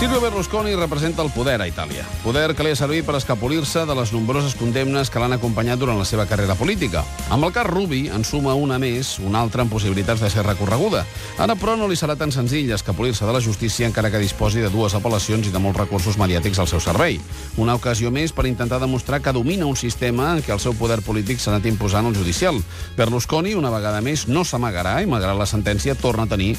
Silvio Berlusconi representa el poder a Itàlia. Poder que li ha servit per escapolir-se de les nombroses condemnes que l'han acompanyat durant la seva carrera política. Amb el cas Rubi en suma una més, una altra amb possibilitats de ser recorreguda. Ara, però, no li serà tan senzill escapolir-se de la justícia encara que disposi de dues apel·lacions i de molts recursos mediàtics al seu servei. Una ocasió més per intentar demostrar que domina un sistema en què el seu poder polític s'ha anat imposant al judicial. Berlusconi, una vegada més, no s'amagarà i, malgrat la sentència, torna a tenir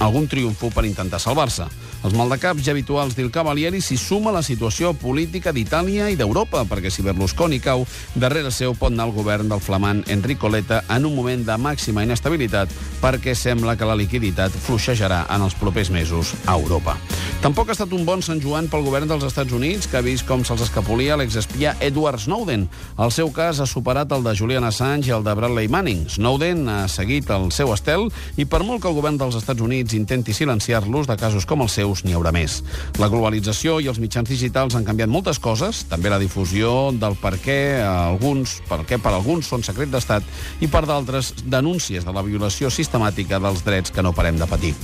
algun triomfo per intentar salvar-se. Els maldecaps ja habituals del Cavalieri s'hi suma la situació política d'Itàlia i d'Europa, perquè si Berlusconi cau, darrere seu pot anar el govern del flamant Enrico Letta en un moment de màxima inestabilitat, perquè sembla que la liquiditat fluixejarà en els propers mesos a Europa. Tampoc ha estat un bon Sant Joan pel govern dels Estats Units, que ha vist com se'ls escapolia l'exespia Edward Snowden. El seu cas ha superat el de Julian Assange i el de Bradley Manning. Snowden ha seguit el seu estel i per molt que el govern dels Estats Units intenti silenciar-los, de casos com els seus n'hi haurà més. La globalització i els mitjans digitals han canviat moltes coses, també la difusió del per què alguns, per què per alguns són secret d'estat i per d'altres denúncies de la violació sistemàtica dels drets que no parem de patir.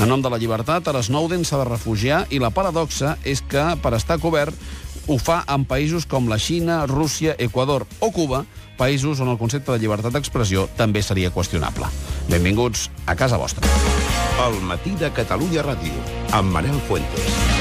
En nom de la llibertat, ara Snowden s'ha de refugiar i la paradoxa és que, per estar cobert, ho fa en països com la Xina, Rússia, Equador o Cuba, països on el concepte de llibertat d'expressió també seria qüestionable. Benvinguts a casa vostra. El matí de Catalunya Ràdio, amb Manel Fuentes.